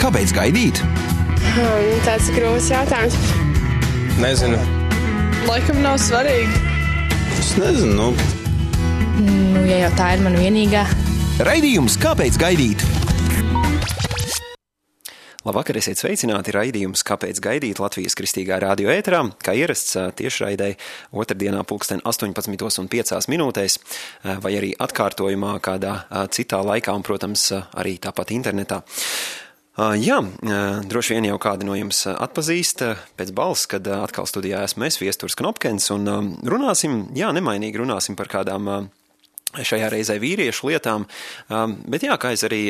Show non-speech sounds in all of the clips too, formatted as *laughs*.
Kāpēc gaidīt? Hmm, tāds ir grūts jautājums. Nezinu. Laikam nav svarīgi. Es nezinu. Nu. Nu, ja jau tā ir mana vienīgā. Raidījums Kāpēc gaidīt? Labvakar, esiet sveicināti. Raidījums, kāpēc gaidīt? Latvijas kristīgā radio ēterā, kā ierasts tiešraidē otrdienā pulksten 18,5 minūtēs, vai arī atkārtojumā kādā citā laikā un, protams, arī tāpat internetā. Jā, droši vien jau kādi no jums atpazīst pēc balss, kad atkal studijā esmu es, Viesturs Knopkens, un runāsim, jā, nemainīgi runāsim par kādām šajā reizē vīriešu lietām, bet jā, kā es arī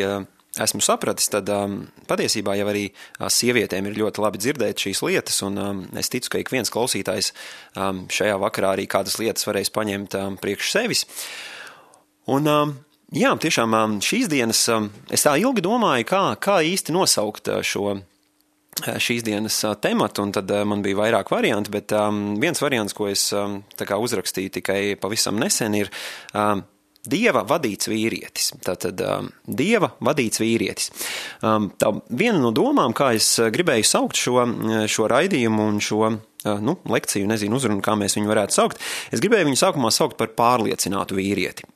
esmu sapratis, tad um, patiesībā jau arī uh, sievietēm ir ļoti labi dzirdēt šīs lietas, un um, es ticu, ka ik viens klausītājs um, šajā vakarā arī kādas lietas varēs paņemt um, priekš sevis. Un, um, jā, tiešām um, šīs dienas um, es tā ilgi domāju, kā, kā īsti nosaukt uh, šo uh, šīs dienas tematu, un tad man bija vairāk varianti, bet um, viens variants, ko es um, uzrakstīju tikai pavisam nesen, ir um, Dieva vadīts vīrietis. Tātad um, Dieva vadīts vīrietis. Um, tā viena no domām, kā es uh, gribēju saukt šo, uh, šo raidījumu un šo uh, nu, lekciju, nezinu, uzrunu, kā mēs viņu varētu saukt, es gribēju viņu sākumā saukt par pārliecinātu vīrieti.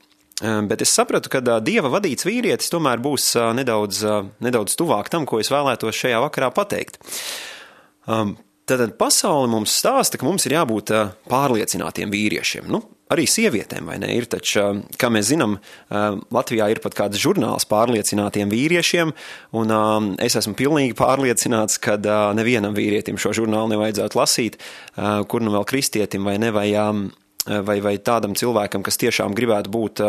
Um, bet es sapratu, ka dieva vadīts vīrietis tomēr būs nedaudz, nedaudz tuvāk tam, ko es vēlētos šajā vakarā pateikt. Um, Tātad pasaule mums stāsta, ka mums ir jābūt pārliecinātiem vīriešiem. Nu, arī sievietēm, vai ne? Ir taču, kā mēs zinām, Latvijā ir pat kāds žurnāls pārliecinātiem vīriešiem, un es esmu pilnīgi pārliecināts, ka nevienam vīrietim šo žurnālu nevajadzētu lasīt, kur nu vēl kristietim vai ne, vai, vai, vai tādam cilvēkam, kas tiešām gribētu būt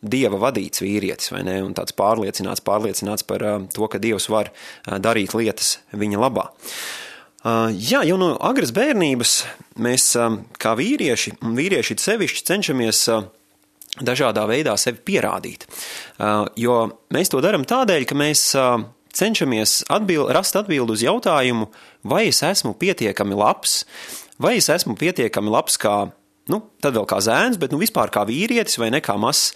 dieva vadīts vīrietis, vai ne, un tāds pārliecināts, pārliecināts par to, ka dievs var darīt lietas viņa labā. Uh, jā, jau no agras bērnības mēs um, kā vīrieši, un vīrieši sevišķi cenšamies uh, dažādā veidā sevi pierādīt. Uh, jo mēs to darām tādēļ, ka mēs cenšamies atbild, rast atbildi uz jautājumu, vai es esmu pietiekami labs, vai es esmu pietiekami labs kā, nu, tad vēl kā zēns, bet nu vispār kā vīrietis vai ne kā mazs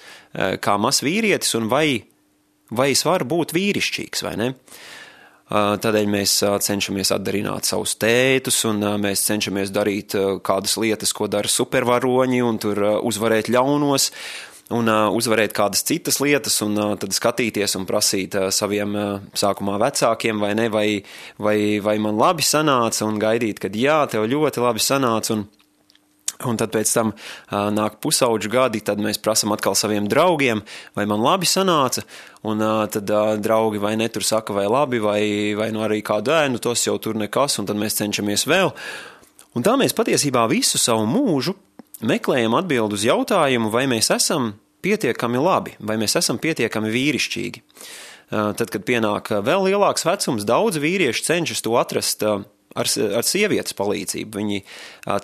mas vīrietis, un vai, vai es varu būt vīrišķīgs vai ne. Uh, Tādēļ mēs cenšamies atdarināt savus tētus, un mēs cenšamies darīt kādas lietas, ko dara supervaroņi, un tur uzvarēt ļaunos, un uzvarēt kādas citas lietas, un tad skatīties un prasīt saviem sākumā vecākiem, vai ne, vai, vai, vai man labi sanāca, un gaidīt, kad jā, tev ļoti labi sanāca. Un, Un tad pēc tam uh, nāk pusauģu gadi, tad mēs prasām atkal saviem draugiem, vai man labi sanāca, un uh, tad uh, draugi vai netur saka, vai labi, vai, vai nu arī kādu ēnu, tos jau tur nekas, un tad mēs cenšamies vēl. Un tā mēs patiesībā visu savu mūžu meklējam atbildi uz jautājumu, vai mēs esam pietiekami labi, vai mēs esam pietiekami vīrišķīgi. Uh, tad, kad pienāk vēl lielāks vecums, daudz vīrieši cenšas to atrast uh, ar, ar sievietes palīdzību. Viņi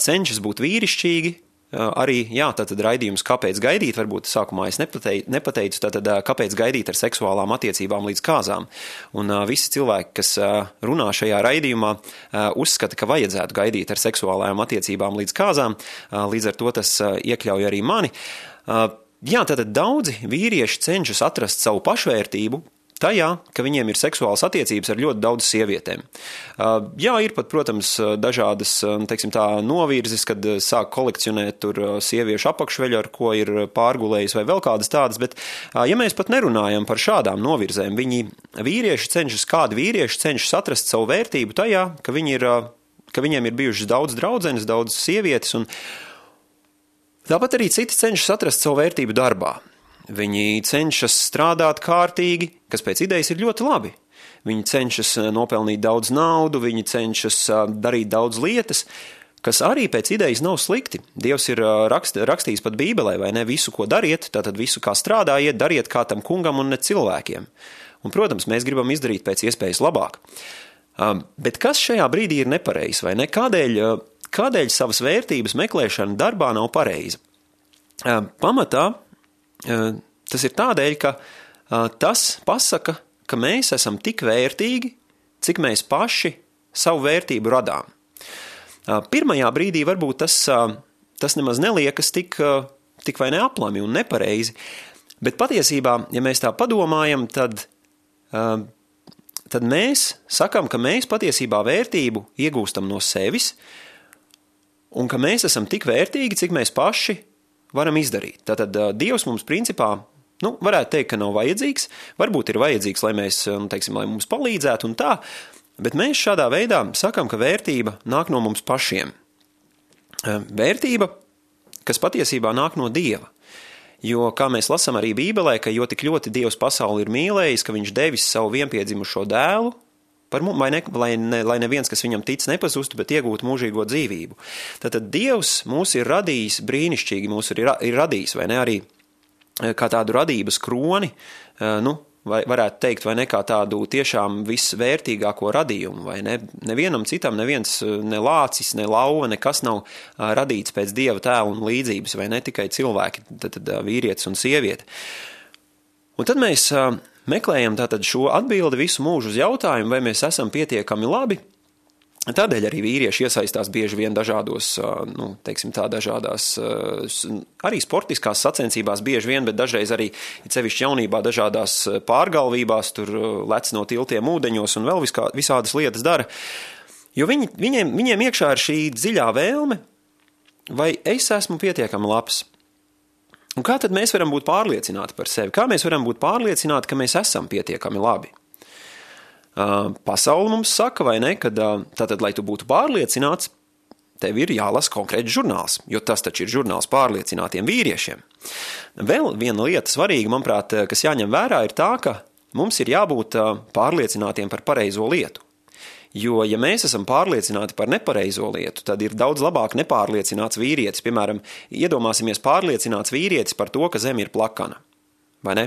cenšas būt vīrišķīgi, arī, jā, tātad raidījums, kāpēc gaidīt, varbūt sākumā es nepateicu, tātad, kāpēc gaidīt ar seksuālām attiecībām līdz kāzām. Un visi cilvēki, kas runā šajā raidījumā, uzskata, ka vajadzētu gaidīt ar seksuālām attiecībām līdz kāzām, līdz ar to tas iekļauj arī mani. Jā, tātad daudzi vīrieši cenšas atrast savu pašvērtību, tajā, ka viņiem ir seksuālas attiecības ar ļoti daudz sievietēm. Uh, jā, ir pat, protams, dažādas uh, teiksim, tā, novirzes, kad uh, sāk kolekcionēt sieviešu apakšveļu, ar ko ir pārgulējis, vai vēl kādas tādas, bet, ja mēs pat nerunājam par šādām novirzēm, viņi vīrieši cenšas, kādi vīrieši cenšas atrast savu vērtību tajā, ka, viņi ir, ka viņiem ir bijušas daudz draudzenes, daudz sievietes, un tāpat arī citi cenšas atrast savu vērtību darbā. Viņi cenšas strādāt kārtīgi, kas pēc idejas ir ļoti labi. Viņi cenšas eh, nopelnīt daudz naudu, viņi cenšas eh, darīt daudz lietas, kas arī pēc idejas nav slikti. Dievs ir eh, rakst, rakstījis pat Bībelē, vai ne? Visu, ko dariet, tātad visu, kā strādājiet, dariet kā tam kungam un ne cilvēkiem. Un, protams, mēs gribam izdarīt pēc iespējas labāk. Bet kas šajā brīdī ir nepareizs, vai ne? Kādēļ, kādēļ savas vērtības meklēšana darbā nav pareiza? Pamatā Tas ir tādēļ, ka tas pasaka, ka mēs esam tik vērtīgi, cik mēs paši savu vērtību radām. Pirmajā brīdī varbūt tas, tas nemaz neliekas tik, tik vai neaplami un nepareizi, bet patiesībā, ja mēs tā padomājam, tad tad mēs sakām, ka mēs patiesībā vērtību iegūstam no sevis, un ka mēs esam tik vērtīgi, cik mēs paši varam izdarīt. Tātad Dievs mums principā, nu, varētu teikt, ka nav vajadzīgs, varbūt ir vajadzīgs, lai mēs, nu, teiksim, lai mums palīdzētu un tā, bet mēs šādā veidā sakam, ka vērtība nāk no mums pašiem. Vērtība, kas patiesībā nāk no Dieva. Jo, kā mēs lasām arī Bībelē, ka jo tik ļoti Dievs pasauli ir mīlējis, ka viņš devis savu vienpiedzimušo dēlu, mums, ne, lai, ne, lai neviens, kas viņam tic, nepazustu, bet iegūtu mūžīgo dzīvību. Tātad Dievs mūs ir radījis brīnišķīgi, mūs ir, ir radījis, vai ne arī kā tādu radības kroni, nu, vai varētu teikt, vai ne kā tādu tiešām visvērtīgāko radījumu, vai ne? Nevienam citam, neviens ne lācis, ne lauva, nekas nav radīts pēc dieva tēla un līdzības, vai ne tikai cilvēki, tad, tad vīrietis un sieviete. Un tad mēs meklējam tātad šo atbildi visu mūžu uz jautājumu, vai mēs esam pietiekami labi, Tādēļ arī vīrieši iesaistās bieži vien dažādos, nu, teiksim tā, dažādās, arī sportiskās sacensībās bieži vien, bet dažreiz arī, cevišķi jaunībā, dažādās pārgalvībās, tur lec no tiltiem ūdeņos un vēl viskā, visādas lietas dara. Jo viņi, viņiem, viņiem iekšā ir šī dziļā vēlme, vai es esmu pietiekami labs. Un kā tad mēs varam būt pārliecināti par sevi? Kā mēs varam būt pārliecināti, ka mēs esam pietiekami labi? Pasaule mums saka, vai ne, ka tātad, lai tu būtu pārliecināts, tev ir jālasa konkrēts žurnāls, jo tas taču ir žurnāls pārliecinātiem vīriešiem. Vēl viena lieta svarīga, manuprāt, kas jāņem vērā, ir tā, ka mums ir jābūt pārliecinātiem par pareizo lietu. Jo, ja mēs esam pārliecināti par nepareizo lietu, tad ir daudz labāk nepārliecināts vīrietis. Piemēram, iedomāsimies pārliecināts vīrietis par to, ka zeme ir plakana. Vai ne?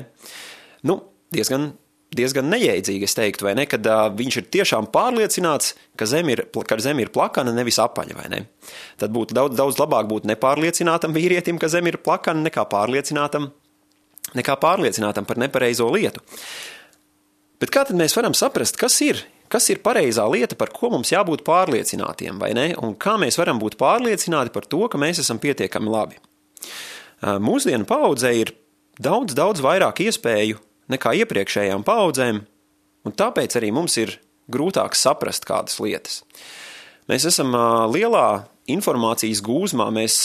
Nu, diezgan diezgan neiedzīgi, es teiktu, vai ne, kad uh, viņš ir tiešām pārliecināts, ka zeme ir, ka zeme ir plakana, nevis apaļa, vai ne? Tad būtu daudz, daudz labāk būt nepārliecinātam vīrietim, ka zeme ir plakana, nekā pārliecinātam, nekā pārliecinātam par nepareizo lietu. Bet kā tad mēs varam saprast, kas ir, kas ir pareizā lieta, par ko mums jābūt pārliecinātiem, vai ne? Un kā mēs varam būt pārliecināti par to, ka mēs esam pietiekami labi? Mūsdienu paudzē ir daudz, daudz vairāk iespēju nekā iepriekšējām paudzēm, un tāpēc arī mums ir grūtāk saprast kādas lietas. Mēs esam lielā informācijas gūzmā, mēs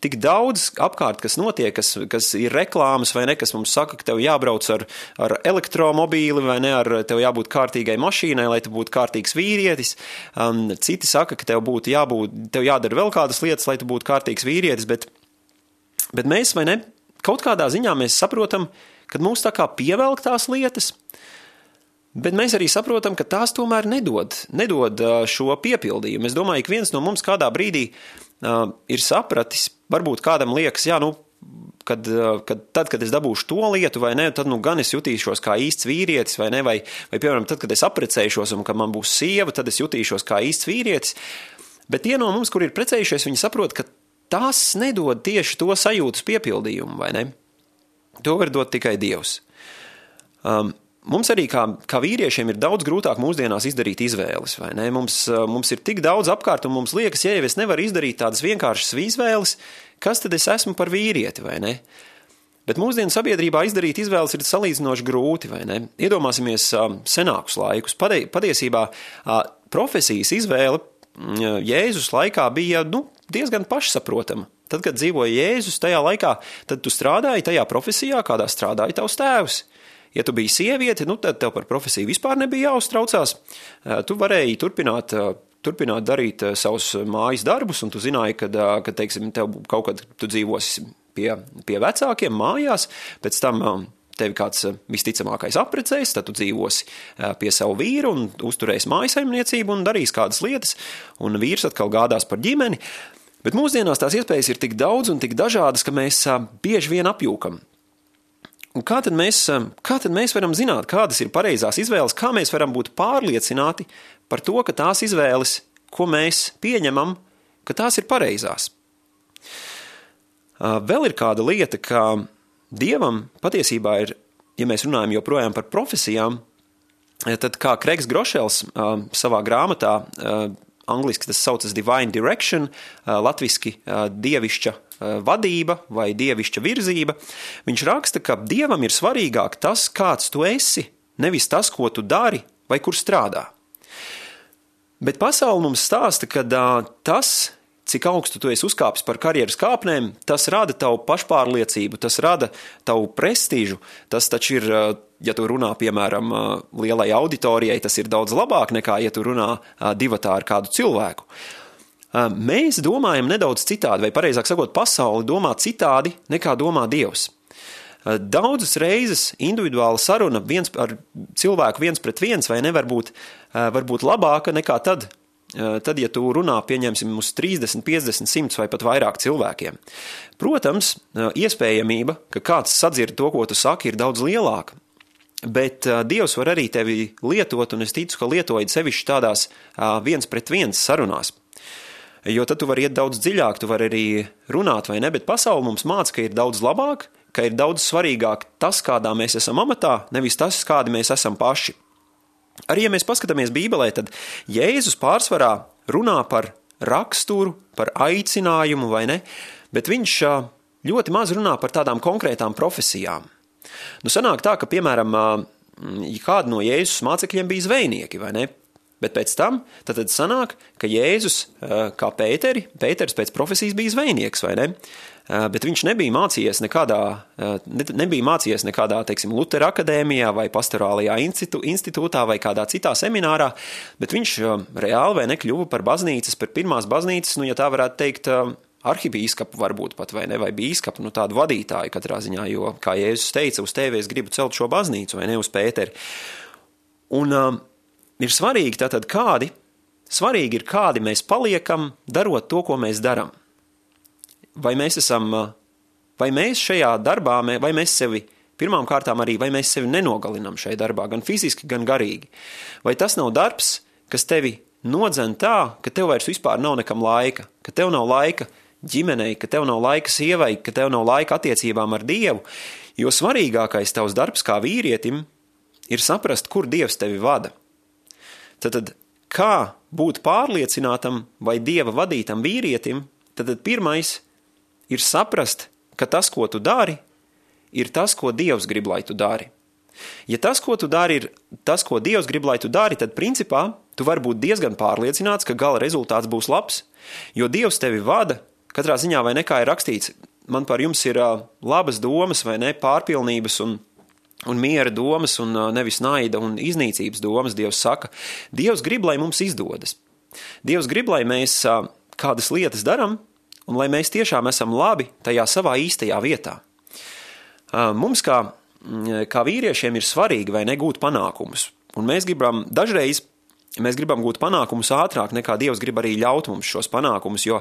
tik daudz apkārt, kas notiek, kas, kas ir reklāmas vai ne, kas mums saka, ka tev jābrauc ar, ar elektromobīli vai ne, ar tev jābūt kārtīgai mašīnai, lai tu būtu kārtīgs vīrietis. Um, citi saka, ka tev būtu jābūt, tev jādara vēl kādas lietas, lai tu būtu kārtīgs vīrietis, bet, bet mēs vai ne, kaut kādā ziņā mēs saprotam, uh, kad mūs tā kā pievelk tās lietas, bet mēs arī saprotam, ka tās tomēr nedod, nedod šo piepildījumu. Es domāju, ka viens no mums kādā brīdī uh, ir sapratis, varbūt kādam liekas, jā, nu, kad, kad tad, kad es dabūšu to lietu, vai ne, tad nu gan es jutīšos kā īsts vīrietis, vai ne, vai, vai piemēram, tad, kad es apprecēšos un kad man būs sieva, tad es jutīšos kā īsts vīrietis. Bet tie no mums, kur ir precējušies, viņi saprot, ka tas nedod tieši to sajūtas piepildījumu, vai ne? To var dot tikai Dievs. Um, Mums arī kā, kā vīriešiem ir daudz grūtāk mūsdienās izdarīt izvēles. Mums, uh, mums ir tik daudz apkārt, un mums liekas, ja es nevaru izdarīt tādas vienkāršas izvēles, kas tad es esmu par vīrieti vai ne? Bet mūsdienu sabiedrībā izdarīt izvēles ir salīdzinoši grūti. Iedomāsimies uh, senākus laikus. Patiesībā uh, profesijas izvēle mm, Jēzus laikā bija nu, diezgan pašsaprotama. Tad, kad dzīvoja Jēzus tajā laikā, tad tu strādāji tajā profesijā, kādā strādāja tavs tēvs. Ja tu biji sieviete, nu, tad tev par profesiju vispār nebija jāuztraucās. Tu varēji turpināt, turpināt darīt savus mājas darbus, un tu zināji, ka, ka teiksim, tev kaut kad tu dzīvosi pie, pie vecākiem mājās, pēc tam tevi kāds visticamākais apprecēs, tad tu dzīvosi pie savu vīru un uzturēsi mājasaimniecību un darīs kādas lietas, un vīrs atkal gādās par ģimeni. Bet mūsdienās tās iespējas ir tik daudz un tik dažādas, ka mēs bieži vien apjūkam. Un kā tad, mēs, kā tad mēs varam zināt, kādas ir pareizās izvēles, kā mēs varam būt pārliecināti par to, ka tās izvēles, ko mēs pieņemam, ka tās ir pareizās? Vēl ir kāda lieta, ka dievam patiesībā ir, ja mēs runājam joprojām par profesijām, tad kā Kreigs Grošels savā grāmatā Angliski tas saucas Divine Direction, latviski dievišķa vadība vai dievišķa virzība. Viņš raksta, ka dievam ir svarīgāk tas, kāds tu esi, nevis tas, ko tu dari vai kur strādā. Bet pasaule mums stāsta, ka tas, cik augstu tu esi uzkāpis par karjeras kāpnēm, tas rada tavu pašpārliecību, tas rada tavu prestižu. Tas taču ir, ja tu runā, piemēram, lielai auditorijai, tas ir daudz labāk nekā, ja tu runā divatā ar kādu cilvēku. Mēs domājam nedaudz citādi, vai precīzāk sakot, pasaule domā citādi nekā domā Dievs. Daudzas reizes individuāla saruna viens ar cilvēku viens pret viens vai nevar būt, var būt labāka nekā tad, tad, ja tu runā, pieņemsim, uz 30, 50, 100 vai pat vairāk cilvēkiem. Protams, iespējamība, ka kāds sadzird to, ko tu saki, ir daudz lielāka. Bet uh, Dievs var arī tevi lietot, un es ticu, ka lietojot sevišķi tādās uh, viens pret viens sarunās. Jo tad tu vari iet daudz dziļāk, tu vari arī runāt, vai ne? Bet pasaule mums māca, ka ir daudz labāk, ka ir daudz svarīgāk tas, kādā mēs esam amatā, nevis tas, kādi mēs esam paši. Arī, ja mēs paskatāmies Bībelē, tad Jēzus pārsvarā runā par raksturu, par aicinājumu, vai ne, bet viņš ļoti maz runā par tādām konkrētām profesijām. Nu, sanāk tā, ka, piemēram, ja kāda no Jēzus mācekļiem bija zvejnieki, vai ne, Bet pēc tam tad sanāk, ka Jēzus, kā Pēteri, Pēters pēc profesijas bija zvejnieks, vai ne? Bet viņš nebija mācījies nekādā, eh, nebija mācījies nekādā, teiksim, Lutera akadēmijā vai pastorālajā institūtā vai kādā citā seminārā, bet viņš reāli vai nekļuva par baznīcas, par pirmās baznīcas, nu, ja tā varētu teikt, arhibīskapu varbūt pat vai ne, vai bīskapu, nu tādu vadītāju katrā ziņā, jo, kā Jēzus teica, uz tevi es gribu celt šo baznīcu vai ne uz Pēteri. Un um, ir svarīgi tātad kādi, svarīgi ir kādi mēs paliekam, darot to, ko mēs darām vai mēs esam, vai mēs šajā darbā, vai mēs sevi pirmām kārtām arī, vai mēs sevi nenogalinam šajā darbā, gan fiziski, gan garīgi. Vai tas nav darbs, kas tevi nodzen tā, ka tev vairs vispār nav nekam laika, ka tev nav laika ģimenei, ka tev nav laika sievai, ka tev nav laika attiecībām ar Dievu, jo svarīgākais tavs darbs kā vīrietim ir saprast, kur Dievs tevi vada. Tad, kā būt pārliecinātam vai Dieva vadītam vīrietim, tad pirmais ir saprast, ka tas, ko tu dari, ir tas, ko Dievs grib, lai tu dari. Ja tas, ko tu dari, ir tas, ko Dievs grib, lai tu dari, tad principā tu vari būt diezgan pārliecināts, ka gala rezultāts būs labs, jo Dievs tevi vada, katrā ziņā vai nekā ir rakstīts, man par jums ir labas domas vai ne, pārpilnības un, un miera domas un nevis naida un iznīcības domas, Dievs saka. Dievs grib, lai mums izdodas. Dievs grib, lai mēs kādas lietas darām, un lai mēs tiešām esam labi tajā savā īstajā vietā. Mums, kā, kā vīriešiem, ir svarīgi vai negūt panākumus, un mēs gribam dažreiz. Mēs gribam gūt panākumus ātrāk, nekā Dievs grib arī ļaut mums šos panākumus, jo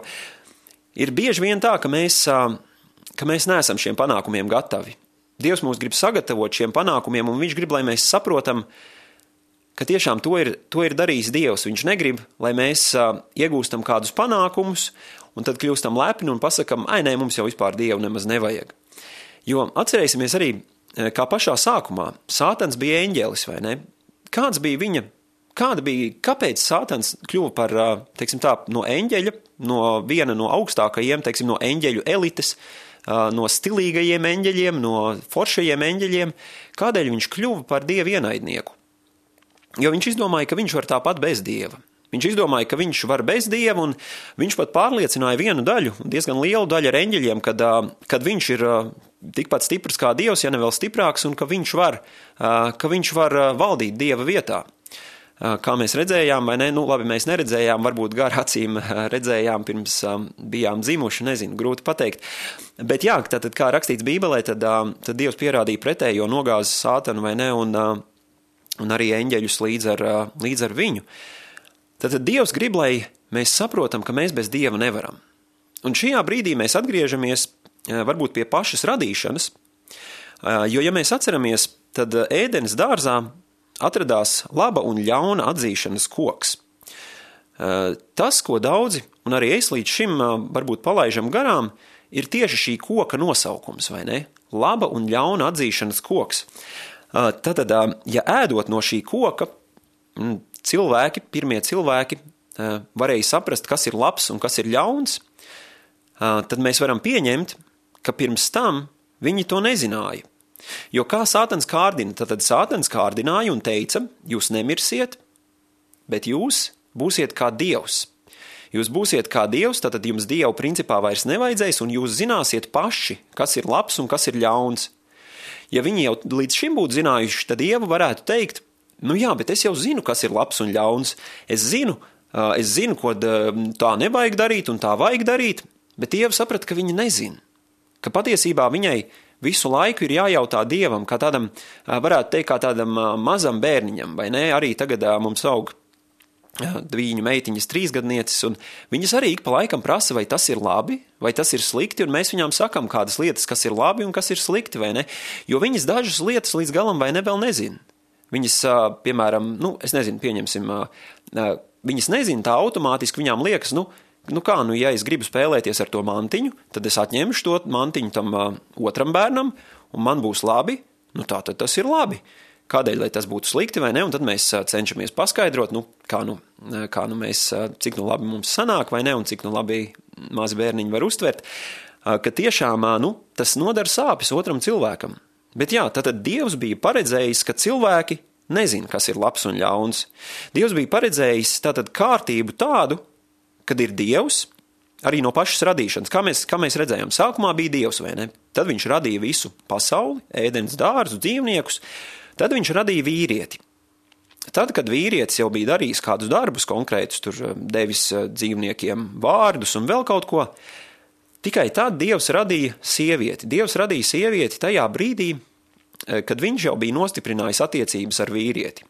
ir bieži vien tā, ka mēs, ka mēs neesam šiem panākumiem gatavi. Dievs mūs grib sagatavot šiem panākumiem, un Viņš grib, lai mēs saprotam, ka tiešām to ir, to ir darījis Dievs. Viņš negrib, lai mēs iegūstam kādus panākumus, un tad kļūstam lepni un pasakam, ai, nē, mums jau vispār dievu nemaz nevajag. Jo atcerēsimies arī, kā pašā sākumā, Sātans bija eņģēlis, vai ne? Kāds bija viņa, kāda bija, kāpēc Sātans kļuva par, teiksim tā, no eņģeļa, no viena no augstākajiem, teiksim, no eņģeļu elites, no stilīgajiem eņģeļiem, no foršajiem eņģeļiem, kādēļ viņš kļuva par dievu ienaidnieku? Jo viņš izdomāja, ka viņš var tāpat bez dieva. Viņš izdomāja, ka viņš var bez dieva, un viņš pat pārliecināja vienu daļu, diezgan lielu daļu ar eņģeļiem, kad, kad viņš ir tikpat stiprs kā dievs, ja ne vēl stiprāks, un ka viņš var, ka viņš var valdīt dieva vietā. Kā mēs redzējām, vai ne? Nu, labi, mēs neredzējām, varbūt gar acīm redzējām pirms bijām dzimuši, nezinu, grūti pateikt. Bet jā, tātad, kā rakstīts Bībelē, tad, tad Dievs pierādīja pretējo nogāzi sātanu, vai ne, un, un arī eņģeļus līdz ar, līdz ar viņu. Tad Dievs grib, lai mēs saprotam, ka mēs bez Dieva nevaram. Un šajā brīdī mēs atgriežamies varbūt pie pašas radīšanas, jo, ja mēs atceramies, tad ēdenes dārzā atradās laba un ļauna atzīšanas koks. Tas, ko daudzi, un arī es līdz šim varbūt palaižam garām, ir tieši šī koka nosaukums, vai ne? Laba un ļauna atzīšanas koks. Tātad, ja ēdot no šī koka, cilvēki, pirmie cilvēki varēja saprast, kas ir labs un kas ir ļauns, tad mēs varam pieņemt, ka pirms tam viņi to nezināja. Jo kā sātans kārdina, tad, sātans kārdināja un teica, jūs nemirsiet, bet jūs būsiet kā dievs. Jūs būsiet kā dievs, tad jums dievu principā vairs nevajadzēs, un jūs zināsiet paši, kas ir labs un kas ir ļauns. Ja viņi jau līdz šim būtu zinājuši, tad dieva varētu teikt, nu jā, bet es jau zinu, kas ir labs un ļauns. Es zinu, es zinu, ko tā nevajag darīt un tā vajag darīt, bet dieva saprata, ka viņa nezina. Ka patiesībā viņai visu laiku ir jājautā dievam, kā tādam, varētu teikt, kā tādam mazam bērniņam, vai ne? Arī tagad mums aug viņu meitiņas trīsgadnieces, un viņas arī ik pa laikam prasa, vai tas ir labi, vai tas ir slikti, un mēs viņām sakam kādas lietas, kas ir labi un kas ir slikti, vai ne? Jo viņas dažas lietas līdz galam vai ne vēl nezina. Viņas, piemēram, nu, es nezinu, pieņemsim, viņas nezina tā automātiski, viņām liekas, nu, nu kā, nu, ja es gribu spēlēties ar to mantiņu, tad es atņemšu to mantiņu tam otram bērnam, un man būs labi, nu tā tad tas ir labi. Kādēļ, tas būtu slikti vai ne, un tad mēs cenšamies paskaidrot, nu, kā, nu, kā nu mēs, cik nu labi mums sanāk vai ne, un cik nu labi mazi bērniņi var uztvert, ka tiešām, nu, tas nodara sāpes otram cilvēkam. Bet jā, tad Dievs bija paredzējis, ka cilvēki nezina, kas ir labs un ļauns. Dievs bija paredzējis tātad kārtību tādu, kad ir Dievs, arī no pašas radīšanas. Kā mēs, kā mēs redzējām, sākumā bija Dievs, vai ne? Tad viņš radīja visu pasauli, ēdienas dārzu, dzīvniekus, Tad viņš radīja vīrieti. Tad, kad vīrietis jau bija darījis kādus darbus konkrētus, tur eh, devis eh, dzīvniekiem vārdus un vēl kaut ko, tikai tad Dievs radīja sievieti. Dievs radīja sievieti tajā brīdī, eh, kad viņš jau bija nostiprinājis attiecības ar vīrieti.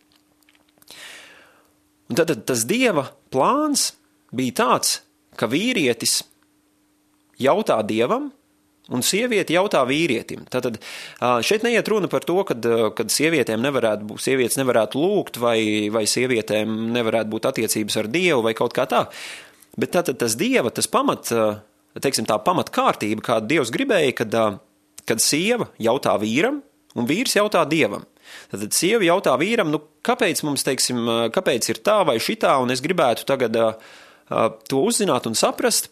Un tad, tas Dieva plāns bija tāds, ka vīrietis jautā Dievam, Un sieviete jautā vīrietim. Tātad šeit neiet runa par to, kad sievietēm nevarētu būt, sievietes nevarētu lūgt, vai, vai sievietēm nevarētu būt attiecības ar Dievu, vai kaut kā tā. Bet tātad tas Dieva, tas pamat, teiksim tā pamatkārtība, kādu Dievs gribēja, kad, kad sieva jautā vīram, un vīrs jautā Dievam. Tad sieva jautā vīram, nu, kāpēc mums, teiksim, kāpēc ir tā vai šitā, un es gribētu tagad uh, to uzzināt un saprast,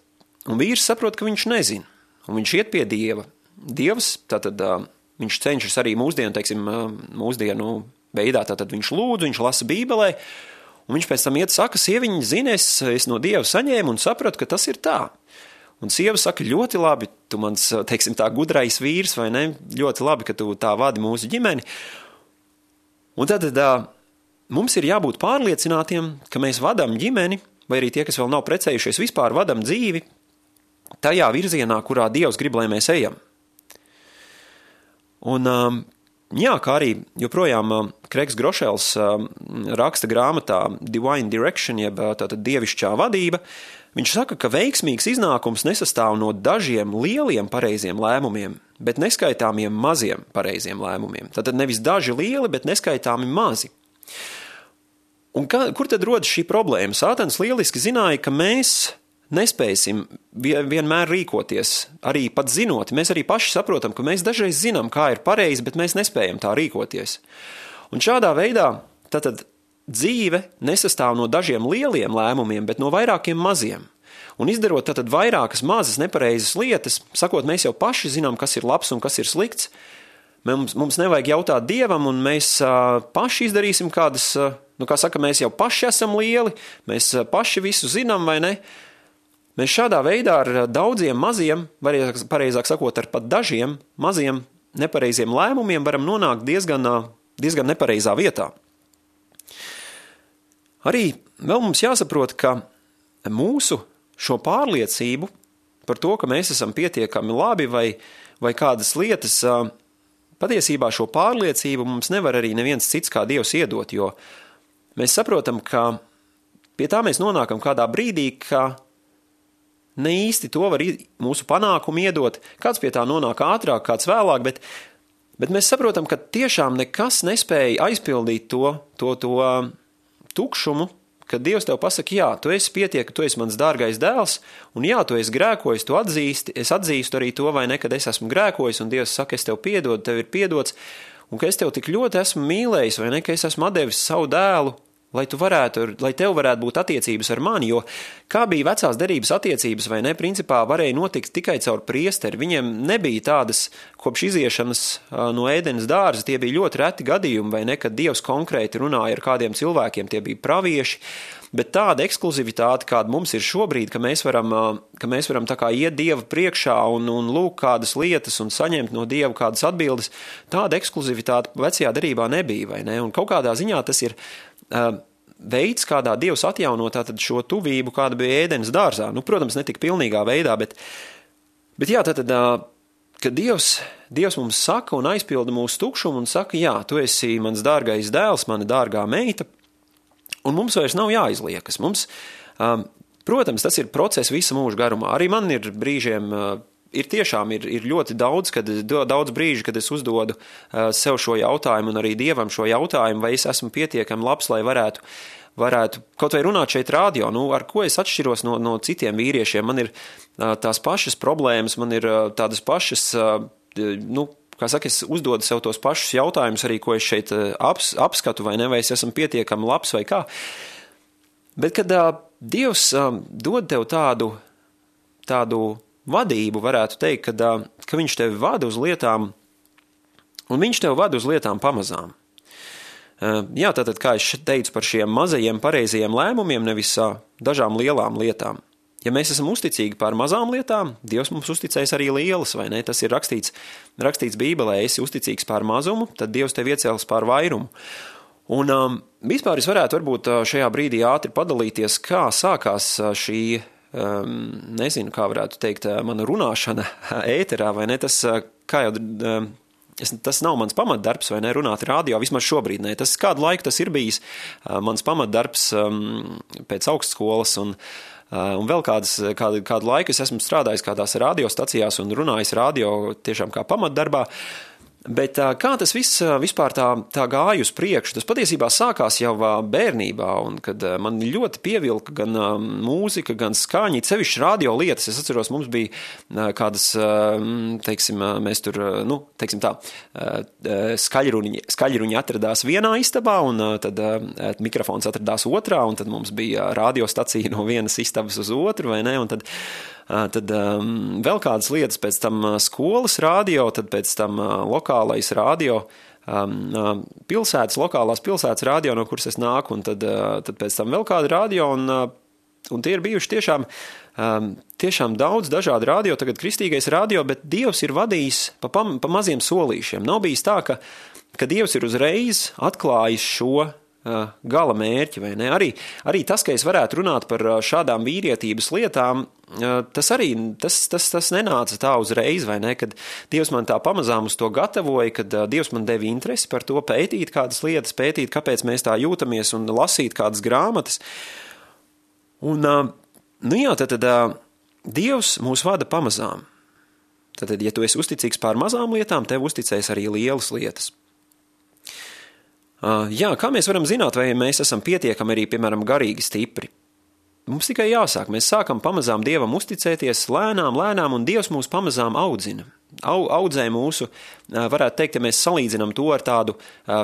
un vīrs saprot, ka viņš nezina un viņš iet pie Dieva. Dievs, tātad viņš cenšas arī mūsdienu, teiksim, mūsdienu veidā, tātad viņš lūdz, viņš lasa bībelē, un viņš pēc tam iet saka, sieviņa zini, es, es no Dieva saņēmu un sapratu, ka tas ir tā. Un sieva saka, ļoti labi, tu mans, teiksim, tā gudrais vīrs, vai ne, ļoti labi, ka tu tā vadi mūsu ģimeni. Un tad tā, mums ir jābūt pārliecinātiem, ka mēs vadām ģimeni, vai arī tie, kas vēl nav precējušies, vispār vadām dzīvi tajā virzienā, kurā Dievs grib, lai mēs ejam. Un, um, jā, kā arī joprojām um, Kreigs Grošels um, raksta grāmatā Divine Direction, jeb uh, tātad dievišķā vadība, viņš saka, ka veiksmīgs iznākums nesastāv no dažiem lieliem pareiziem lēmumiem, bet neskaitāmiem maziem pareiziem lēmumiem. Tātad nevis daži lieli, bet neskaitāmi mazi. Un kā, kur tad rodas šī problēma? Sātans lieliski zināja, ka mēs nespēsim vienmēr rīkoties, arī pat zinot, mēs arī paši saprotam, ka mēs dažreiz zinām, kā ir pareizi, bet mēs nespējam tā rīkoties. Un šādā veidā tātad dzīve nesastāv no dažiem lieliem lēmumiem, bet no vairākiem maziem. Un izdarot tātad vairākas mazas nepareizas lietas, sakot, mēs jau paši zinām, kas ir labs un kas ir slikts, mums, mums nevajag jautāt Dievam, un mēs uh, paši izdarīsim kādas, uh, nu kā saka, mēs jau paši esam lieli, mēs uh, paši visu zinām, vai ne? Uh, Mēs šādā veidā ar daudziem maziem, pareizāk sakot, ar pat dažiem maziem nepareiziem lēmumiem varam nonākt diezgan, diezgan nepareizā vietā. Arī vēl mums jāsaprot, ka mūsu šo pārliecību par to, ka mēs esam pietiekami labi vai, vai kādas lietas, patiesībā šo pārliecību mums nevar arī neviens cits kā Dievs iedot, jo mēs saprotam, ka pie tā mēs nonākam kādā brīdī, ka ne īsti to var mūsu panākumu iedot. Kāds pie tā nonāk ātrāk, kāds vēlāk, bet, bet mēs saprotam, ka tiešām nekas nespēja aizpildīt to, to, to um, tukšumu, kad Dievs tev pasaka, jā, tu esi pietiek, tu esi mans dārgais dēls, un jā, tu esi grēkojis, tu atzīsti, es atzīstu arī to, vai ne, kad es esmu grēkojis, un Dievs saka, es tev piedodu, tev ir piedots, un ka es tev tik ļoti esmu mīlējis, vai ne, ka es esmu devis savu dēlu lai, varētu, lai tev varētu būt attiecības ar mani, jo kā bija vecās derības attiecības, vai ne, principā varēja notikt tikai caur priesteri. Viņiem nebija tādas kopš iziešanas no ēdenes dārza, tie bija ļoti reti gadījumi, vai ne, kad Dievs konkrēti runāja ar kādiem cilvēkiem, tie bija pravieši, bet tāda ekskluzivitāte, kāda mums ir šobrīd, ka mēs varam, ka mēs varam iet Dieva priekšā un, un lūk kādas lietas un saņemt no Dieva kādas atbildes, tāda ekskluzivitāte vecajā derībā nebija, ne, un kaut kādā ziņā tas ir veids, kādā Dievs atjauno šo tuvību, kāda bija ēdenes dārzā. Nu, protams, ne tik pilnīgā veidā, bet, bet jā, tad, kad Dievs, Dievs mums saka un aizpilda mūsu tukšumu un saka, jā, tu esi mans dārgais dēls, mana dārgā meita, un mums vairs nav jāizliekas. Mums, protams, tas ir process visa mūža garumā. Arī man ir brīžiem ir tiešām ir, ir ļoti daudz, kad, daudz brīžu, kad es uzdodu uh, sev šo jautājumu un arī dievam šo jautājumu, vai es esmu pietiekami labs, lai varētu, varētu kaut vai runāt šeit rādio. Nu, ar ko es atšķiros no, no citiem vīriešiem? Man ir uh, tās pašas problēmas, man ir uh, tādas pašas, nu, kā saka, es uzdodu sev tos pašus jautājumus arī, ko es šeit aps, apskatu, vai ne, vai es esmu pietiekami labs vai kā. Bet, kad uh, Dievs um, dod tev tādu, tādu vadību, varētu teikt, ka, ka viņš tevi vada uz lietām, un viņš tevi vada uz lietām pamazām. Jā, tātad, kā es teicu par šiem mazajiem pareizajiem lēmumiem, nevis dažām lielām lietām. Ja mēs esam uzticīgi par mazām lietām, Dievs mums uzticēs arī lielas, vai ne? Tas ir rakstīts, rakstīts Bībelē, esi uzticīgs par mazumu, tad Dievs tev iecels par vairumu. Un um, vispār es varētu varbūt šajā brīdī ātri padalīties, kā sākās šī um, nezinu, kā varētu teikt, mana runāšana *laughs* ēterā, vai ne? Tas, kā jau. Um, Es, tas nav mans pamatdarbs, vai ne? Runāt radio, vismaz šobrīd. Ne. Tas kādu laiku tas ir bijis uh, mans pamatdarbs um, pēc augstskolas. Un, uh, Un vēl kādas, kādu, kādu laiku es esmu strādājis kādās radiostacijās un runājis radio tiešām kā pamatdarbā. Bet kā tas viss vispār tā, tā gāja uz priekšu? Tas patiesībā sākās jau bērnībā, un kad man ļoti pievilka gan mūzika, gan skaņa, sevišķi radio lietas. Es atceros, mums bija kādas, teiksim, mēs tur, nu, teiksim tā, skaļruņi, skaļruņi atradās vienā istabā, un tad mikrofons atradās otrā, un tad mums bija radiostacija no vienas istabas uz otru, vai ne? Un tad, tad um, vēl kādas lietas, pēc tam skolas radio, tad pēc tam lokālais radio. Um, pilsētas, lokālās pilsētas radio, no kuras es nāku, un tad, tad pēc tam vēl kāda radio, un, un tie ir bijuši tiešām, um, tiešām daudz dažādu radio, tagad kristīgais radio, bet Dievs ir vadījis pa, pa, pa maziem solīšiem. Nav bijis tā, ka, ka Dievs ir uzreiz atklājis šo gala mērķi, vai ne? Arī, arī tas, ka es varētu runāt par šādām vīrietības lietām, tas arī tas, tas, tas nenāca tā uzreiz, vai ne? Kad Dievs man tā pamazām uz to gatavoja, kad Dievs man deva interesi par to pētīt kādas lietas, pētīt, kāpēc mēs tā jūtamies un lasīt kādas grāmatas. Un, nu jā, tad, tad Dievs mūs vada pamazām. Tad, ja tu esi uzticīgs pār mazām lietām, tev uzticēs arī lielas lietas. Uh, jā, kā mēs varam zināt, vai mēs esam pietiekami arī, piemēram, garīgi stipri? Mums tikai jāsāk. Mēs sākam pamazām Dievam uzticēties, lēnām, lēnām, un Dievs mūs pamazām audzina audzē mūsu, varētu teikt, ja mēs salīdzinām to ar tādu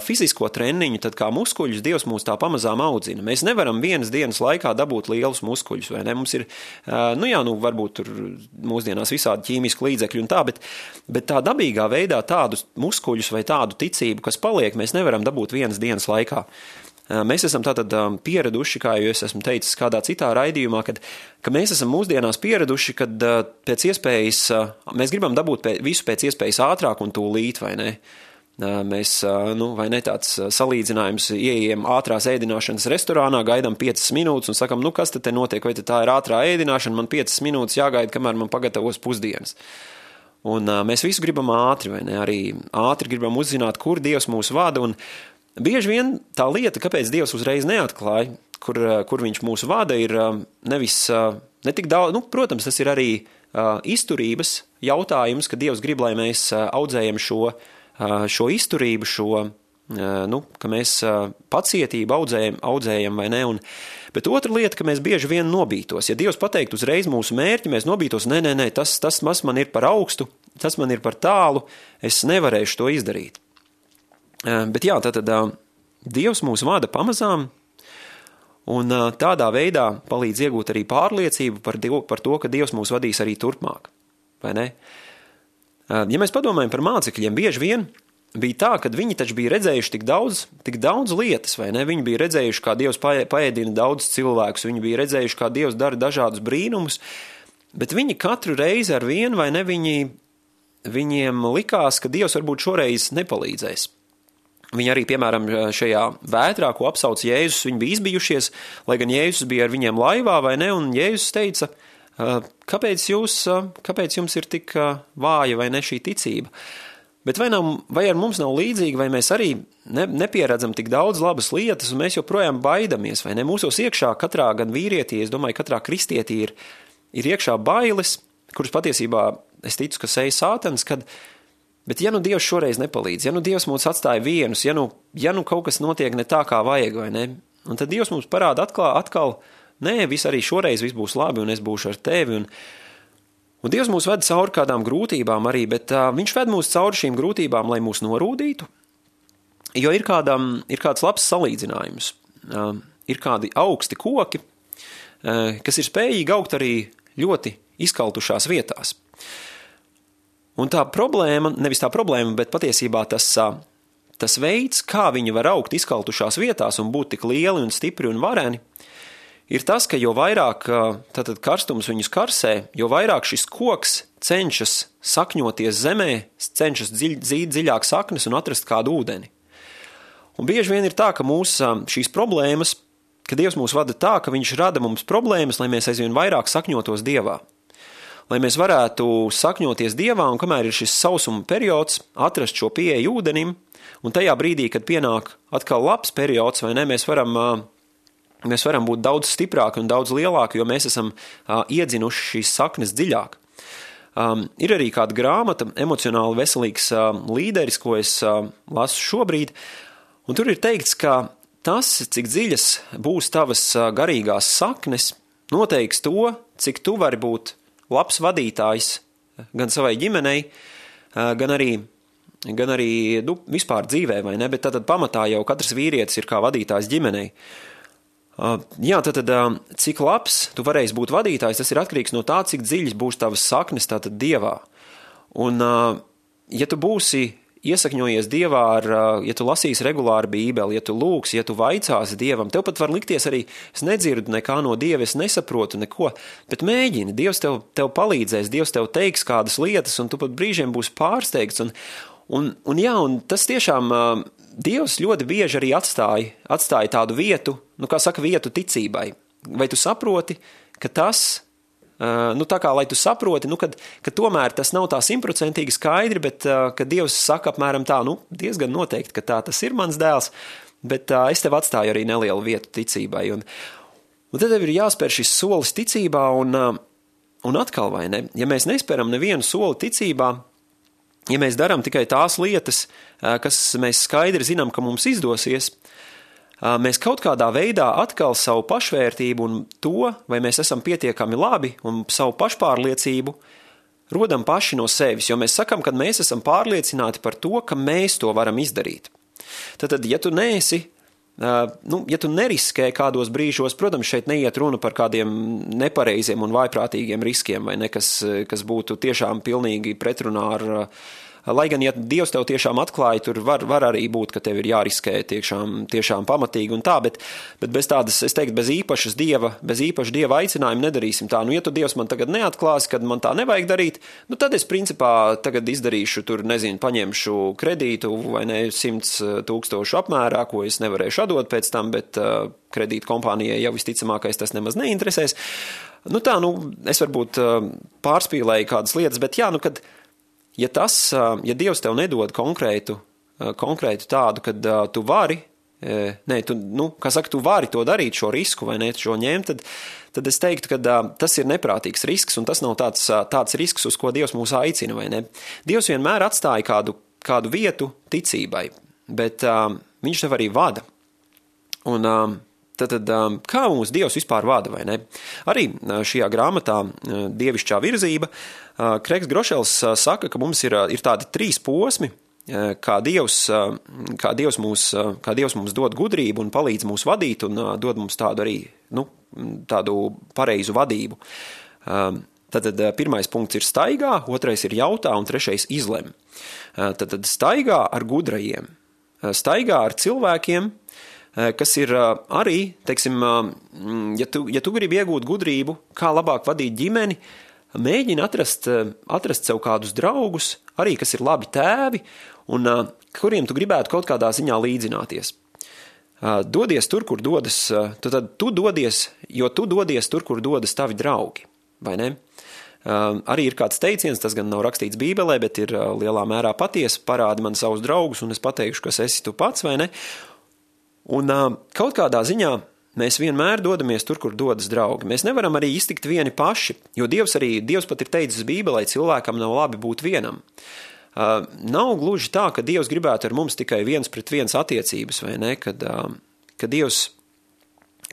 fizisko treniņu, tad kā muskuļus Dievs mūs tā pamazām audzina. Mēs nevaram vienas dienas laikā dabūt lielus muskuļus, vai ne? Mums ir, nu jā, nu varbūt tur mūsdienās visādi ķīmiski līdzekļi un tā, bet, bet tā dabīgā veidā tādus muskuļus vai tādu ticību, kas paliek, mēs nevaram dabūt vienas dienas laikā. Mēs esam tātad pieraduši, kā jau es esmu teicis kādā citā raidījumā, kad, ka mēs esam mūsdienās pieraduši, kad pēc iespējas, mēs gribam dabūt pēc, visu pēc iespējas ātrāk un tūlīt, vai ne? Mēs, nu, vai ne tāds salīdzinājums, ieejam ātrās ēdināšanas restorānā, gaidām 5 minūtes un sakam, nu, kas tad notiek, vai tā ir ātrā ēdināšana, man 5 minūtes jāgaida, kamēr man pagatavos pusdienas. Un mēs visu gribam ātri, vai ne? Arī ātri gribam uzzināt, kur Dievs mūs vada. Un, Bieži vien tā lieta, kāpēc Dievs uzreiz neatklāja, kur, eh, kur viņš mūs vada, ir eh, nevis eh, ne tik daudz, nu, protams, tas ir arī izturības jautājums, ka Dievs grib, lai mēs audzējam šo, šo izturību, šo, nu, ka mēs pacietību audzējam, audzējam vai ne. Un, bet otra lieta, ka mēs bieži vien nobītos. Ja Dievs pateikt uzreiz mūsu mērķi, mēs nobītos, nē, nē, nē, tas, tas man ir par augstu, tas man ir par tālu, es nevarēšu to izdarīt. Bet jā, tātad Dievs mūs vada pamazām, un tādā veidā palīdz iegūt arī pārliecību par, dievu, par to, ka Dievs mūs vadīs arī turpmāk. Ja mēs padomājam par mācekļiem, bieži vien bija tā, ka viņi taču bija redzējuši tik daudz, tik daudz lietas, vai ne? Viņi bija redzējuši, kā Dievs paēdina daudz cilvēkus, viņi bija redzējuši, kā Dievs dara dažādus brīnumus, bet viņi katru reizi ar vienu vai ne, viņi, viņiem likās, ka Dievs varbūt šoreiz nepalīdzēs. Viņi arī, piemēram, šajā vētrā, ko apsauc Jēzus, viņi bija izbijušies, lai gan Jēzus bija ar viņiem laivā, vai ne, un Jēzus teica, kāpēc, jūs, kāpēc jums ir tik vāja vai ne šī ticība? Bet vai, nav, vai ar mums nav līdzīgi, vai mēs arī ne, nepieredzam tik daudz labas lietas, un mēs joprojām baidamies, vai ne? Mūsos iekšā katrā gan vīrietī, es domāju, katrā kristietī ir, ir iekšā bailes, kuras patiesībā es ticu, ka seja sātans, kad Bet ja nu Dievs šoreiz nepalīdz, ja nu Dievs mūs atstāja vienus, ja nu, ja nu kaut kas notiek ne tā, kā vajag, vai ne, un tad Dievs mums parāda atkal, atkal nē, viss arī šoreiz viss būs labi, un es būšu ar tevi, un, un Dievs mūs ved cauri kādām grūtībām arī, bet uh, Viņš ved mūs cauri šīm grūtībām, lai mūs norūdītu, jo ir, kādam, ir kāds labs salīdzinājums, uh, ir kādi augsti koki, uh, kas ir spējīgi augt arī ļoti izkaltušās vietās. Un tā problēma, nevis tā problēma, bet patiesībā tas, tas veids, kā viņi var augt izkaltušās vietās un būt tik lieli un stipri un vareni, ir tas, ka jo vairāk tātad, karstums viņus karsē, jo vairāk šis koks cenšas sakņoties zemē, cenšas dziļ, dzīt dziļāk saknes un atrast kādu ūdeni. Un bieži vien ir tā, ka mūsu šīs problēmas, ka Dievs mūs vada tā, ka Viņš rada mums problēmas, lai mēs aizvien vairāk sakņotos Dievā lai mēs varētu sakņoties dievā, un kamēr ir šis sausuma periods, atrast šo pieeju ūdenim, un tajā brīdī, kad pienāk atkal labs periods, vai ne, mēs varam, mēs varam būt daudz stiprāki un daudz lielāki, jo mēs esam iedzinuši šīs saknes dziļāk. Um, ir arī kāda grāmata, emocionāli veselīgs uh, līderis, ko es uh, lasu šobrīd, un tur ir teikts, ka tas, cik dziļas būs tavas garīgās saknes, noteiks to, cik tu vari būt labs vadītājs gan savai ģimenei, gan arī, gan arī nu, vispār dzīvē, vai ne? Bet tad, pamatā jau katrs vīrietis ir kā vadītājs ģimenei. Jā, tad, tad cik labs tu varēsi būt vadītājs, tas ir atkarīgs no tā, cik dziļas būs tavas saknes tātad dievā. Un, ja tu būsi iesakņojies Dievā, ar, ja tu lasīsi regulāri Bībeli, ja tu lūgsi, ja tu vaicāsi Dievam, tev pat var likties arī, es nedzirdu nekā no Dieva, es nesaprotu neko, bet mēģini, Dievs tev, tev palīdzēs, Dievs tev teiks kādas lietas, un tu pat brīžiem būsi pārsteigts, un, un, un jā, un tas tiešām Dievs ļoti bieži arī atstāja, atstāja tādu vietu, nu kā saka, vietu ticībai. Vai tu saproti, ka tas Uh, nu, tā kā lai tu saproti, nu, kad, ka tomēr tas nav tā simtprocentīgi skaidri, bet uh, ka Dievs saka apmēram tā, nu, diezgan noteikti, ka tā tas ir mans dēls, bet uh, es tev atstāju arī nelielu vietu ticībai. Un, un tad tev ir jāspēr šis solis ticībā, un, un atkal vai ne, ja mēs nespēram nevienu soli ticībā, ja mēs darām tikai tās lietas, kas mēs skaidri zinām, ka mums izdosies, mēs kaut kādā veidā atkal savu pašvērtību un to, vai mēs esam pietiekami labi un savu pašpārliecību rodam paši no sevis, jo mēs sakam, ka mēs esam pārliecināti par to, ka mēs to varam izdarīt. Tad, ja tu neesi, nu, ja tu neriskē kādos brīžos, protams, šeit neiet runa par kādiem nepareiziem un vaiprātīgiem riskiem, vai ne, kas, kas būtu tiešām pilnīgi pretrunā ar Lai gan, ja Dievs tev tiešām atklāja, tur var, var arī būt, ka tev ir jāriskē tiešām, tiešām pamatīgi un tā, bet, bet bez tādas, es teiktu, bez īpašas Dieva, bez īpaša Dieva aicinājuma nedarīsim tā. Nu, ja tu Dievs man tagad neatklās, kad man tā nevajag darīt, nu tad es principā tagad izdarīšu tur, nezinu, paņemšu kredītu vai ne 100 tūkstošu apmērā, ko es nevarēšu atdot pēc tam, bet uh, kredīta kompānijai jau visticamākais tas nemaz neinteresēs. Nu tā, nu, es varbūt uh, pārspīlēju kādas lietas, bet jā, nu, kad ja tas, ja Dievs tev nedod konkrētu, konkrētu tādu, kad tu vari, nē, tu, nu, kā saka, tu vari to darīt, šo risku vai ne, šo ņemt, tad, tad es teiktu, ka tas ir neprātīgs risks, un tas nav tāds, tāds risks, uz ko Dievs mūs aicina, vai ne. Dievs vienmēr atstāja kādu, kādu vietu ticībai, bet um, viņš tev arī vada. Un, um, Tad, tad, kā mūsu Dievs vispār vada, vai ne? Arī šajā grāmatā Dievišķā virzība Kreks Grošels saka, ka mums ir, ir tādi trīs posmi, kā Dievs, kā, Dievs mūs, kā Dievs mums dod gudrību un palīdz mūs vadīt un dod mums tādu arī nu, tādu pareizu vadību. Tātad pirmais punkts ir staigā, otrais ir jautā un trešais izlem. Tātad staigā ar gudrajiem, staigā ar cilvēkiem, kas ir arī, teiksim, ja tu, ja tu gribi iegūt gudrību, kā labāk vadīt ģimeni, mēģini atrast, atrast sev kādus draugus, arī kas ir labi tēvi, un kuriem tu gribētu kaut kādā ziņā līdzināties. Dodies tur, kur dodas, tu tad tu dodies, jo tu dodies tur, kur dodas tavi draugi, vai ne? Arī ir kāds teiciens, tas gan nav rakstīts Bībelē, bet ir lielā mērā patiesa. Parādi man savus draugus, un es pateikšu, kas esi tu pats, vai ne? Un kaut kādā ziņā mēs vienmēr dodamies tur, kur dodas draugi. Mēs nevaram arī iztikt vieni paši, jo Dievs arī Dievs pat ir teicis Bībelē, cilvēkam nav labi būt vienam. Uh, nav gluži tā, ka Dievs gribētu ar mums tikai viens pret viens attiecības, vai ne? Kad, uh, kad, Dievs,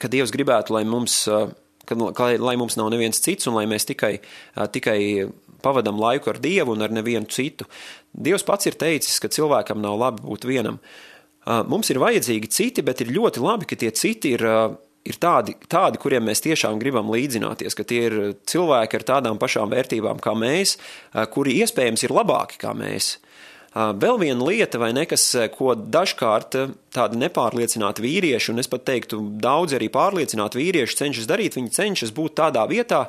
kad Dievs gribētu, lai mums, uh, kad, lai mums nav neviens cits un lai mēs tikai, uh, tikai pavadam laiku ar Dievu un ar nevienu citu. Dievs pats ir teicis, ka cilvēkam nav labi būt vienam. Uh, mums ir vajadzīgi citi, bet ir ļoti labi, ka tie citi ir uh, ir tādi, tādi, kuriem mēs tiešām gribam līdzināties, ka tie ir cilvēki ar tādām pašām vērtībām kā mēs, kuri iespējams ir labāki kā mēs. Vēl viena lieta, vai ne, kas, ko dažkārt tādi nepārliecināti vīrieši, un es pat teiktu, daudzi arī pārliecināti vīrieši cenšas darīt, viņi cenšas būt tādā vietā,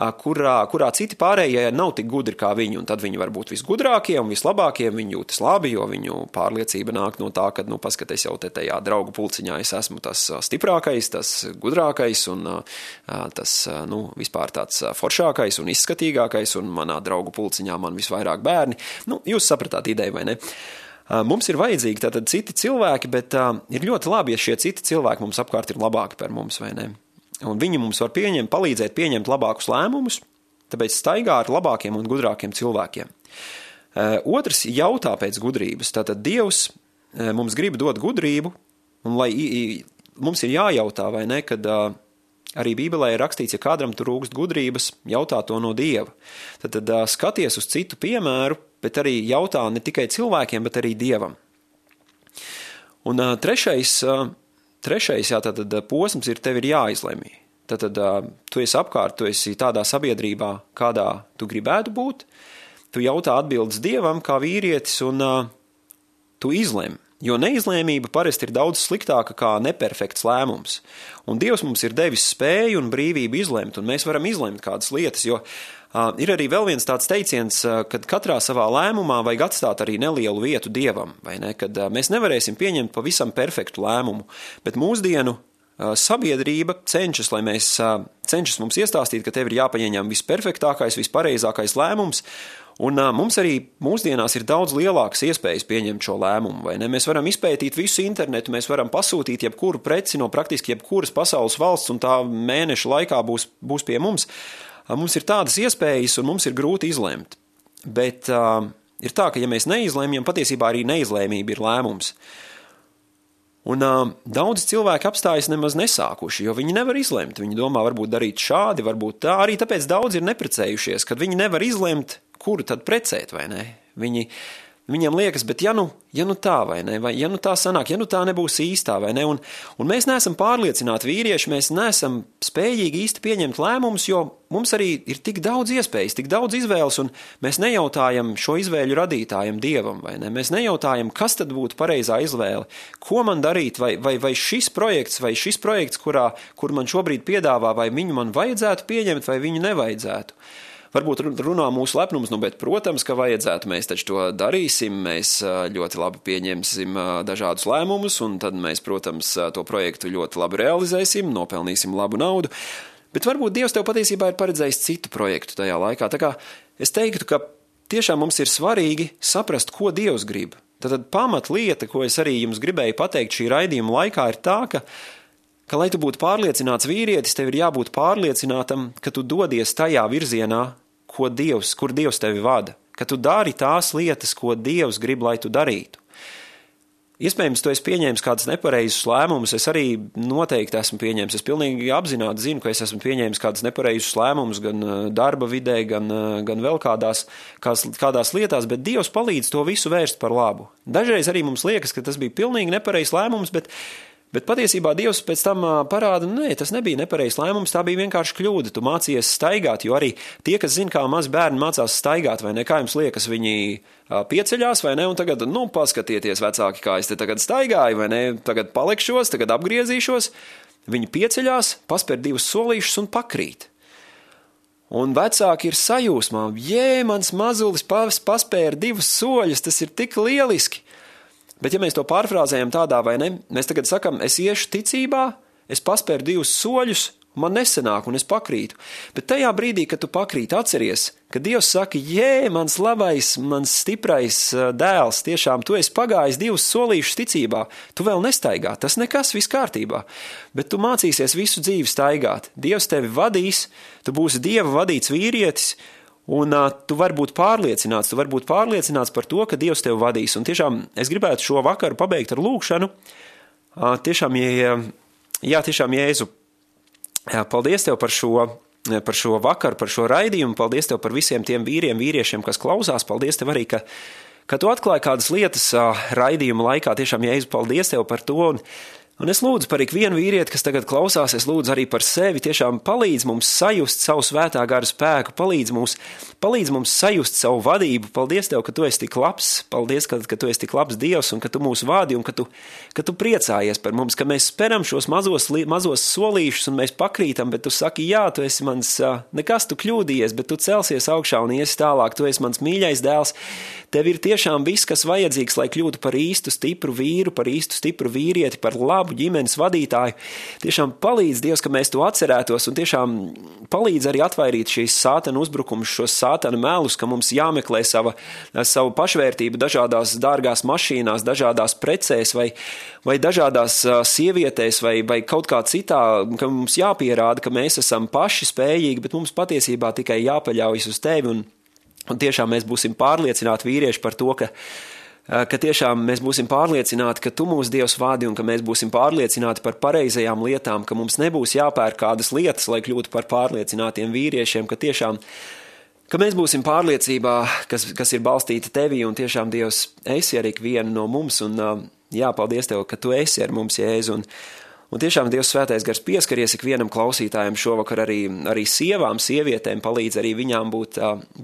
kurā, kurā citi pārējie nav tik gudri kā viņi, tad viņi var būt visgudrākie un vislabākie, viņi jūtas labi, jo viņu pārliecība nāk no tā, ka, nu, paskaties jau te tajā draugu pulciņā, es esmu tas stiprākais, tas gudrākais un tas, nu, vispār tāds foršākais un izskatīgākais, un manā draugu pulciņā man visvairāk bērni. Nu, jūs sapratāt ideju, vai ne? Mums ir vajadzīgi tātad citi cilvēki, bet uh, ir ļoti labi, ja šie citi cilvēki mums apkārt ir labāki par mums, vai ne? Un viņi mums var pieņemt, palīdzēt pieņemt labākus lēmumus, tāpēc staigā ar labākiem un gudrākiem cilvēkiem. Otrs jautā pēc gudrības. Tātad Dievs mums grib dot gudrību, un lai mums ir jājautā, vai ne, kad arī Bībelē ir rakstīts, ja kādam tur rūkst gudrības, jautā to no Dieva. Tad, tad skaties uz citu piemēru, bet arī jautā ne tikai cilvēkiem, bet arī Dievam. Un trešais, Trešais, jā, tātad posms ir tev ir jāizlemj. Tad, tad tu esi apkārt, tu esi tādā sabiedrībā, kādā tu gribētu būt. Tu jautā atbildes dievam, kā vīrietis, un uh, tu izlem. Jo neizlēmība parasti ir daudz sliktāka kā neperfekts lēmums. Un Dievs mums ir devis spēju un brīvību izlemt, un mēs varam izlemt kādas lietas, jo ir arī vēl viens tāds teiciens, ka katrā savā lēmumā vajag atstāt arī nelielu vietu Dievam, vai ne? Kad mēs nevarēsim pieņemt pavisam perfektu lēmumu, bet mūsdienu sabiedrība cenšas, lai mēs cenšas mums iestāstīt, ka tev ir jāpaņem visperfektākais, vispareizākais lēmums, Un mums arī mūsdienās ir daudz lielākas iespējas pieņemt šo lēmumu? Mēs varam izpētīt visu internetu, mēs varam pasūtīt jebkuru preci no praktiski jebkuras pasaules valsts, un tā mēneša laikā būs, būs pie mums. Uh, mums ir tādas iespējas, un mums ir grūti izlemt. Bet uh, ir tā, ka ja mēs neizlēmjam, patiesībā arī neizlēmība ir lēmums. Un uh, daudz cilvēku apstājas nemaz nesākuši, jo viņi nevar izlemt. Viņi domā, varbūt darīt šādi, varbūt tā. Arī tāpēc daudz ir neprecējušies, kad viņi nevar izlemt, kuru tad precēt, vai ne? Viņi, viņiem liekas, bet ja nu, ja nu tā, vai ne, vai ja nu tā sanāk, ja nu tā nebūs īstā, vai ne, un, un mēs neesam pārliecināti vīrieši, mēs neesam spējīgi īsti pieņemt lēmumus, jo mums arī ir tik daudz iespējas, tik daudz izvēles, un mēs nejautājam šo izvēļu radītājam, dievam, vai ne, mēs nejautājam, kas tad būtu pareizā izvēle, ko man darīt, vai, vai, vai šis projekts, vai šis projekts, kurā, kur man šobrīd piedāvā, vai viņu man vajadzētu pieņemt, vai viņu nevajadzētu. Varbūt runā mūsu lepnums, nu, bet, protams, ka vajadzētu. Mēs taču to darīsim, mēs ļoti labi pieņemsim dažādus lēmumus, un tad mēs, protams, to projektu ļoti labi realizēsim, nopelnīsim labu naudu. Bet varbūt Dievs tev patiesībā ir paredzējis citu projektu tajā laikā. Tā kā es teiktu, ka tiešām mums ir svarīgi saprast, ko Dievs grib. Tad pamatlieta, ko es arī jums gribēju pateikt šī raidījuma laikā, ir tā, ka ka, lai tu būtu pārliecināts vīrietis, tev ir jābūt pārliecinātam, ka tu dodies tajā virzienā, ko Dievs, kur Dievs tevi vada, ka tu dari tās lietas, ko Dievs grib, lai tu darītu. Iespējams, tu esi pieņēmis kādus nepareizus lēmumus. Es arī noteikti esmu pieņēmis. Es pilnīgi apzināti zinu, ka es esmu pieņēmis kādus nepareizus lēmumus gan darba vidē, gan, gan vēl kādās, kādās, kādās lietās, bet Dievs palīdz to visu vērst par labu. Dažreiz arī mums liekas, ka tas bija pilnīgi nepareizs lēmums, bet Bet patiesībā Dievs pēc tam parāda, nē, tas nebija nepareizs lēmums, tā bija vienkārši kļūda. Tu mācījies staigāt, jo arī tie, kas zina, kā mazi bērni mācās staigāt, vai ne, kā jums liekas, viņi pieceļās vai ne, un tagad, nu, paskatieties, vecāki, kā es te tagad staigāju, vai ne, tagad palikšos, tagad apgriezīšos. Viņi pieceļās, paspēr divus solīšus un pakrīt. Un vecāki ir sajūsmā, jē, mans mazulis paspēra divus soļus, tas ir tik lieliski. Bet, ja mēs to pārfrāzējam tādā vai ne, mēs tagad sakam, es iešu ticībā, es paspēru divus soļus, man nesenāk, un es pakrītu. Bet tajā brīdī, kad tu pakrīti, atceries, ka Dievs saka, jē, mans labais, mans stiprais dēls, tiešām tu esi pagājis divus solīšus ticībā, tu vēl nestaigā, tas nekas, viss kārtībā. Bet tu mācīsies visu dzīvi staigāt. Dievs tevi vadīs, tu būsi Dieva vadīts vīrietis, Un uh, tu vari būt pārliecināts, tu vari būt pārliecināts par to, ka Dievs tevi vadīs. Un tiešām es gribētu šo vakaru pabeigt ar lūkšanu. Uh, tiešām, ja, jā, tiešām, Jēzu, paldies tev par šo, par šo vakaru, par šo raidījumu. Paldies tev par visiem tiem vīriem, vīriešiem, kas klausās. Paldies tev arī, ka, ka tu atklāji kādas lietas raidījuma laikā. Tiešām, Jēzu, paldies tev par to. Un, Un es lūdzu par ikvienu vīrieti, kas tagad klausās, es lūdzu arī par sevi, tiešām palīdz mums sajust savu svētā gara spēku, palīdz mums, palīdz mums sajust savu vadību. Paldies Tev, ka Tu esi tik labs, paldies, ka, ka Tu esi tik labs Dievs un ka Tu mūs vādi un ka Tu, ka tu priecājies par mums, ka mēs speram šos mazos, mazos solīšus un mēs pakrītam, bet Tu saki, jā, Tu esi mans, nekas Tu kļūdījies, bet Tu celsies augšā un iesi tālāk, Tu esi mans mīļais dēls. Tev ir tiešām viss, kas vajadzīgs, lai kļūtu par īstu, stipru vīru, par īstu, stipru vīrieti, par labu ģimenes vadītāju. Tiešām palīdz Dievs, ka mēs to atcerētos, un tiešām palīdz arī atvairīt šīs sātana uzbrukumus, šos sātana melus, ka mums jāmeklē sava, sava pašvērtība dažādās dārgās mašīnās, dažādās precēs vai, vai dažādās sievietēs vai, vai kaut kā citā, ka mums jāpierāda, ka mēs esam paši spējīgi, bet mums patiesībā tikai jāpaļaujas uz tevi. Un, Un tiešām mēs būsim pārliecināti vīrieši par to, ka, ka tiešām mēs būsim pārliecināti, ka tu mūs Dievs vādi un ka mēs būsim pārliecināti par pareizajām lietām, ka mums nebūs jāpērk kādas lietas, lai kļūtu par pārliecinātiem vīriešiem, ka tiešām ka mēs būsim pārliecībā, kas, kas ir balstīta tevī, un tiešām Dievs esi arī viena no mums, un jā, paldies Tev, ka Tu esi ar mums, Jēzu, un, Un tiešām Dievs svētais gars pieskaries ikvienam klausītājam šovakar arī, arī sievām, sievietēm, palīdz arī viņām būt,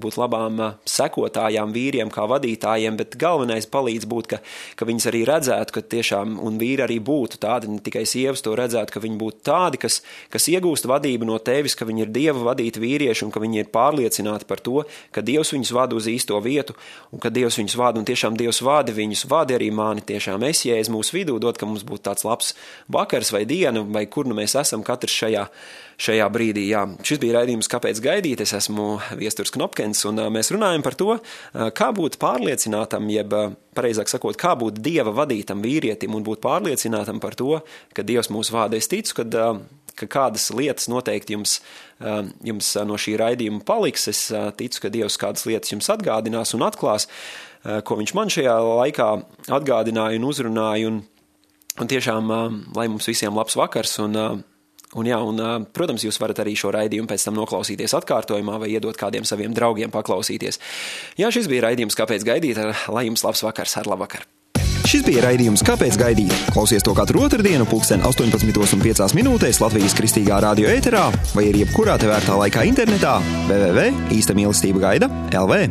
būt labām sekotājām, vīriem kā vadītājiem, bet galvenais palīdz būt, ka, ka viņas arī redzētu, ka tiešām, un vīri arī būtu tādi, ne tikai sievas to redzētu, ka viņi būtu tādi, kas, kas iegūst vadību no tevis, ka viņi ir Dieva vadīti vīrieši un ka viņi ir pārliecināti par to, ka Dievs viņus vada uz īsto vietu un ka Dievs viņus vada un tiešām Dievs vada viņus, vada arī mani tiešām es, jēs mūsu vidū, dot, ka mums būtu tāds labs vakars vai diena, vai kur nu mēs esam katrs šajā, šajā brīdī. Jā, šis bija raidījums, kāpēc gaidīt. Es esmu Viesturs Knopkins, un mēs runājam par to, kā būt pārliecinātam, jeb pareizāk sakot, kā būt dieva vadītam vīrietim un būt pārliecinātam par to, ka Dievs mūs vada. Es ticu, ka ka kādas lietas noteikti jums, jums no šī raidījuma paliks. Es ticu, ka Dievs kādas lietas jums atgādinās un atklās, ko viņš man šajā laikā atgādināja un uzrunāja. Un, Un tiešām, lai mums visiem labs vakars. Un, un, jā, un, protams, jūs varat arī šo raidījumu pēc tam noklausīties atkārtojumā vai iedot kādiem saviem draugiem paklausīties. Jā, šis bija raidījums, kāpēc gaidīt, lai jums labs vakars, ar labu vakaru! Šis bija raidījums, kāpēc gaidīt. Klausies to katru otrdienu, pulksten 18,5 minūtēs Latvijas kristīgā radio ēterā vai arī jebkurā tevērtā laikā internetā www.īsta mīlestība gaida LV.